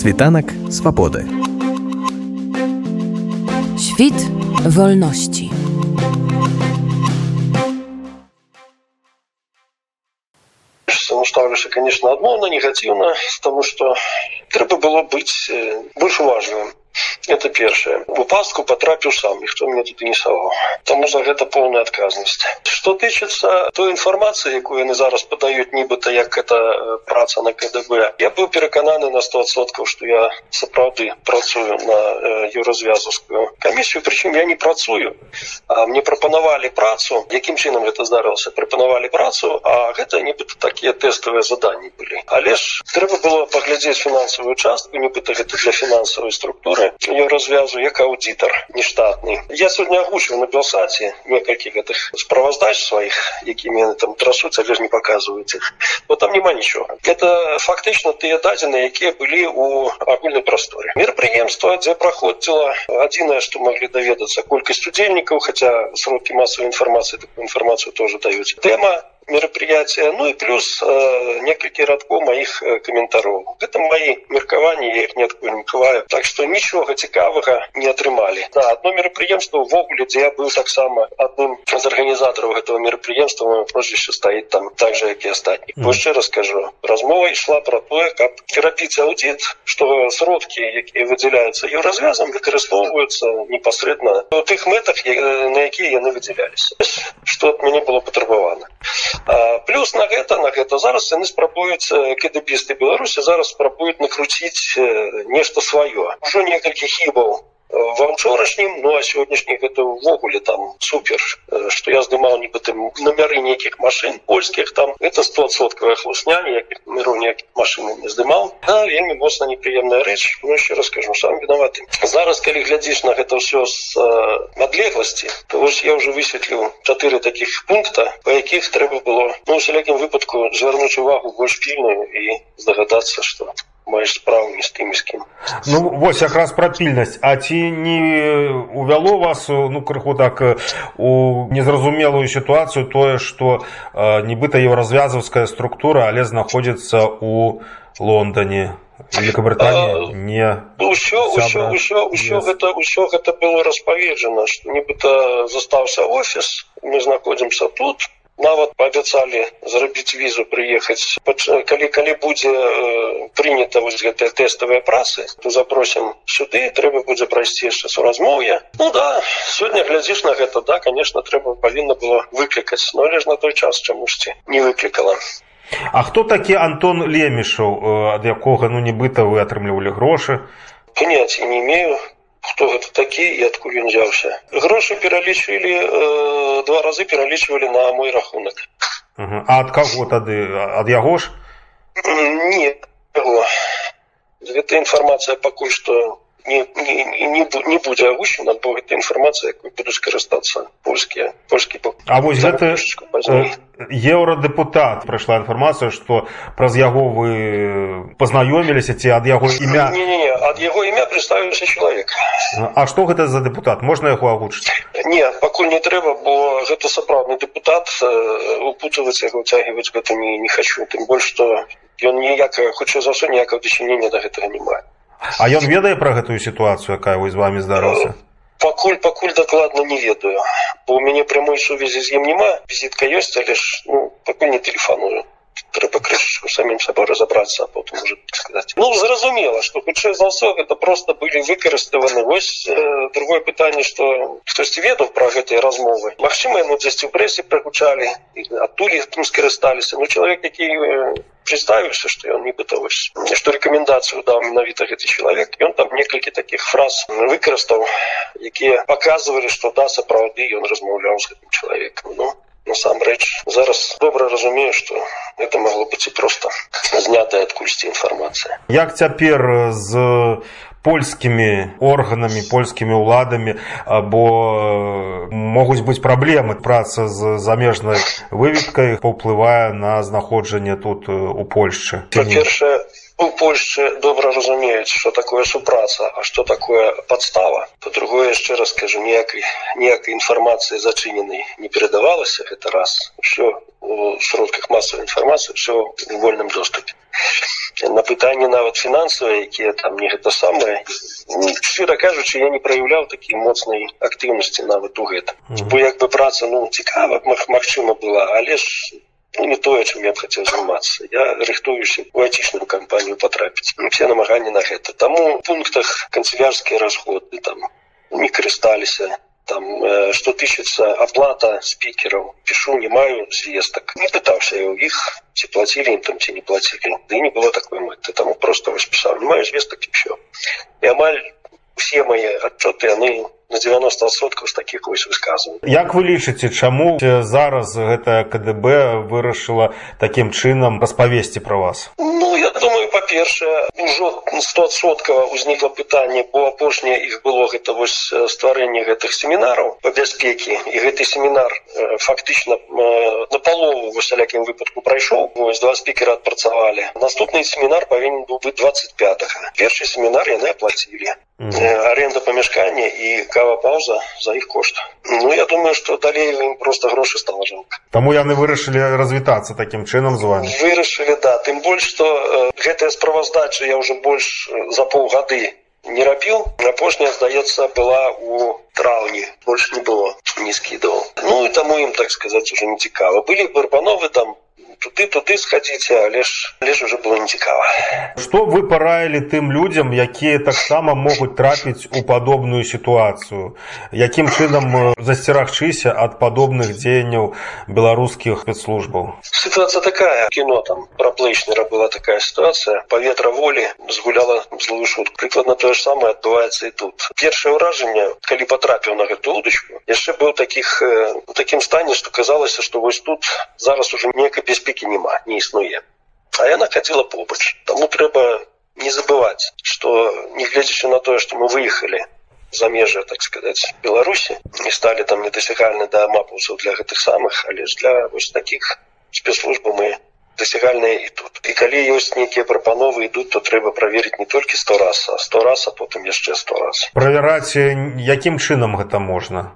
Світанак swobody. Świt wolności. ставлюся конечно адмоўна негатыўна тому что трэба было быць больш уважлівым это першае у пастку потрапіў сам ніхто мне тут і не саваў таму за гэта поўная адказнасць что тычыцца той інфармацыі якую яны зараз падаюць нібыта як это праца на кДб я быў перакананы на стосоткаў что я сапраўды працую на еўразвязаўскую камісію прычым я не працую а мне прапанавалі працу якім чынам гэта здарылася прапанавалі працу а гэта нібыта такія тэставыя заданні былі але ж трэба было паглядзець фінансавую частку нібыта гэта для фінансавай структуры я развязу як аўдзітар нештатны я сёння агучыў на белсаце некалькі гэтых справаздач сваіх якімі яны там трасуць але ж не паказваюць іх вот там няма нічога это фактычна тыя дадзеныя якія былі у агульнай прасторе мерапрыемства дзе праходзіла адзінае што маглі даведацца колькасць удзельнікаў хаця сродкі масавай інфармацыі такую інфармацыю тоже даюць тэма мероприятия ну и плюс э, некалькі радкоў моих э, каментароў это мои меркаванні я их не адкулькаваю так что нічога цікавага не атрымалі да, одно мерапрыемство увогуле дзе я быў таксама адным з арганізатараў этого мерапрыемства моё прозвище стаіць там так же як і астатні mm. яшчэ раскажу размова ішла про тое каб терапіць аудит что сродкі якія выдзяляюцца ее развязам выкарыстоўваюцца непасрэдна у тых мэтах на якія яны выдзяляліся что от мяне было патрабавана плюс на гэта на гэта зараз яны спрабуюць кедабісты беларусі зараз спрабуюць накруціць нешта сваё ўжо некалькі хібаў ва ўчорашнім ну а сённяшні гэта ўвогуле там супер что я здымаў нібыта номеры нейкіх машин польскіх там это стосоткавая хлусня ніякіх номеру ніякіх машины не здымаў да, вельмі моцна непрыемная рэч ну еще раскажу сам виноваты зараз калі глядзіш на гэта ўсё з адлегласці то вось я уже высветліў чатыры таких пункта по якіх трэба было ну усялякім выпадку звярнуць увагу больш пільную і здагадацца что маеш справу не з тым з кім ну вось якраз пра пільнасць а ці не увяло вас ну крыху так у незразумелую сітуацыю тое што нібыта еўразвязаўская структура але знаходзіцца у лондоне великобрытанія не ўсё ўсё ўсё ўсё гэта ўсё гэта было распаведжана што нібыта застаўся офіс мы знаходзімся тут нават паабяцалі зрабіць візу прыехаць калі калі будзе прынята вось гэтыя тэставыя працы то запросім сюды трэба будзе прайсці яшчэ суразмоўе ну да сёння глядзіш на гэта да конечно трэба павінна было выклікаць но лишь на той час чамусьці не выклікала А хто такі Антон лемішаў ад якога ну нібыта вы атрымлівалі грошы паняцця не имею хто гэта такі і адкуль ён взяўся грошы пералічвалі э, два разы пералічвалі на мой рахунак а ад каго тады ад яго ж не гэта інфармацыя пакуль што не, не, не, не будзе агучана бо гэта інфармацыя якой буду скарыстацца польскія польскі А вось гэта еўрадэпутат прайшла інфармацыя што праз яго вы пазнаёміліся ці ад яго імя не, не, не, ад яго імя представіўся чалавек А што гэта за дэпутат можна яго агучыць не пакуль не трэба бо гэта сапраўдны дэпутат упутаваць яго уцягваць гэта не, не хочу тым больш што ён ніякага хутчэй за ўсё ніякага дачынення да гэтага не мае А ён ведае пра гэтую сітуацыю якая вы з вами здарылася пакуль пакуль дакладна не ведаю бо у мяне прамой сувязі з ім няма візітка ёсць але ж ну пакуль не тэлефаную трэба крышачку самім сабой разабрацца а потым уже сказаць ну зразумела што хутчэй за ўсё гэта просто былі выкарыставаны вось э, другое пытанне што хтосьці ведаў пра гэтыя размовы Мачыма яны дзесьці ў прэсе прагучалі адтуль тым скарысталіся ну чалавек які э, представіўся што ён нібыта вось што рэкамендацыю даў менавіта гэты чалавек ён там некалькі таких фраз выкарыстаў якія паказвалі што да сапраўды ён размаўляў з гэтым чалавекам ну насамрэч зараз добра разумею што это могло быць і просто знятая адкульсьці інфармацыя як цяпер з польскімі органамі польскімі ўладамі бо могуць быць праблемы праца з замежнай выведкай паўплывае на знаходжанне тут у польшчы па-першае у Польшчы добра разумеюць что такое супраца а что такое подстава по-другое яшчэ раз скажу ніякай ніякай інфармацыі зачыненай не перадавалася гэта раз все у сродках масавай інфармацыі все в вольным доступе на пытанне нават фінансавыя якія там не гэта самае шчыра кажучы я не праяўляў такі моцнай актыўнасці нават у гэтым бо як бы праца ну цікава магчыма была але ж ну, не тое чым я б хацеў займацца я рыхтуюся у айцічную кампанію патрапіць все намаганні на гэта таму у пунктах канцелярскія расходы там не карысталіся там э, что тысяча оплата спикеров пишу не маю звесток не пытался я у іх ці платили им там ці не платили да и не было такой мэты тому просто расписал не маю звесток и все и амаль все мои отчеты они на 90% з таких вось высказываний Як вы лічыце чаму зараз гэтая КДБ вырашыла такім чынам распавесці пра вас Ну я думаю па-першае ужо стосоткава ўзнікла пытанне бо апошняе іх было гэта вось стварэнне гэтых семінараў па бяспекі і гэты семінар фактычна на палову васялякім выпадку прайшоў вось два спікера адпрацавалі наступны семінар павінен быў быць 25 першы семінар яны аплацілі аренда памяшкання і кава пауза за іх кошт Ну я думаю что далей ім просто грошы стала жалко Таму яны вырашылі развітацца такім чынам з вами вырашылі да тым больш что э, гэтая справаздача я уже больш за паўгады не рабіў апошняя здаецца была у траўні больш не было не скідаў Ну і таму ім так сказаць уже не цікава былі барбановы там туды туды схадзіце але ж але ж уже было нецікава Што вы параілі тым людзям якія таксама могуць трапіць у падобную сітуацыю якім чынам засцерагчыся ад падобных дзеянняў беларускіх спецслужбаў ситуация такая кино там про плейшнера была такая ситуация паветра волі згуляла злую шутку прыкладна тое ж самае адбываецца і тут першае ўражанне калі потрапіў на гэту удочку яшчэ быў таких у такім стане что казалася что вось тут зараз уже некай бяспекі няма не існуе а яна хадзіла побач таму трэба не забываць что негледзячы на тое что мы выехалі за межы так сказать беларусі не сталі там недасягальны да мапаўцаў для гэтых самых але ж для вось таких спецслужбы мы дасягальныя і тут і калі ёсць нейкія прапановы ідуць то трэба праверыць не толькі сто раз а сто раз а потым яшчэ сто раз правяраць якім чынам гэта можна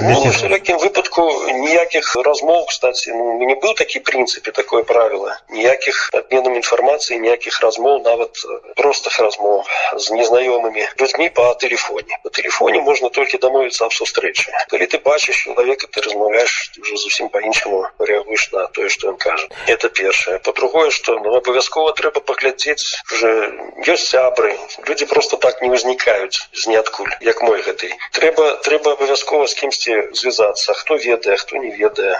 Ну, в такім выпадку ніякіх размоў кстати ну, не быў такі прынцыпе такое правіла ніякіх обменам інфармацыі ніякіх размоў нават простых размоў з незнаёмымі людзьмі по телефоне по телефоне можна толькі дамовіцца аб сустрэчы калі ты бачыш чалавека ты размаўляешь ты уже зусім по-іншаму реагуеш на тое что ён кажа это першае по-другое что ну абавязкова трэба паглядзець уже ёсць сябры люди просто так не ўзнікаюць з ниадкуль як мой гэтай трэба трэба абавязкова з кімсьці звязацца хто ведае хто не ведае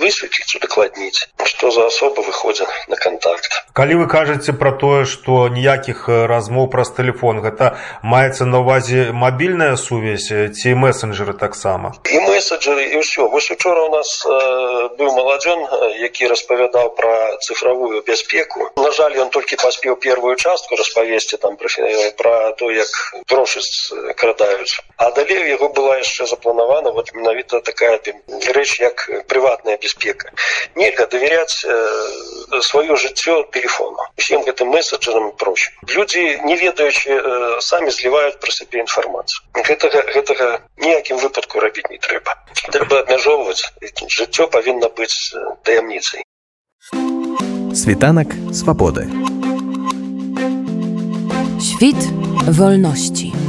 высветліць удакладніць што за асоба выходзя на контакт калі вы кажаце пра тое што ніякіх размоў праз телефон гэта маецца на увазе мабільная сувязь ці месенджеры таксама і месседжеры і ўсё вось учора у нас э, быў маладзён які распавядаў пра цифровую бяспеку на жаль ён толькі паспеў первую частку распавесці там пра, пра то як грошы крадаюць а далей у яго была яшчэ запланавана вот менавіта такая рэч як прыват прыватная бяспека нельга давяряць э, сваё жыццё телефону всем гэтым месседжерам проще люди не ведаючы э, самі зліваюць пра сябе інфармацыю гэтага гэтага ніякім выпадку рабіць не трэба трэба абмяжоўваць жыццё павінна быць таямніцай Світанак свабоды. Świt wolności.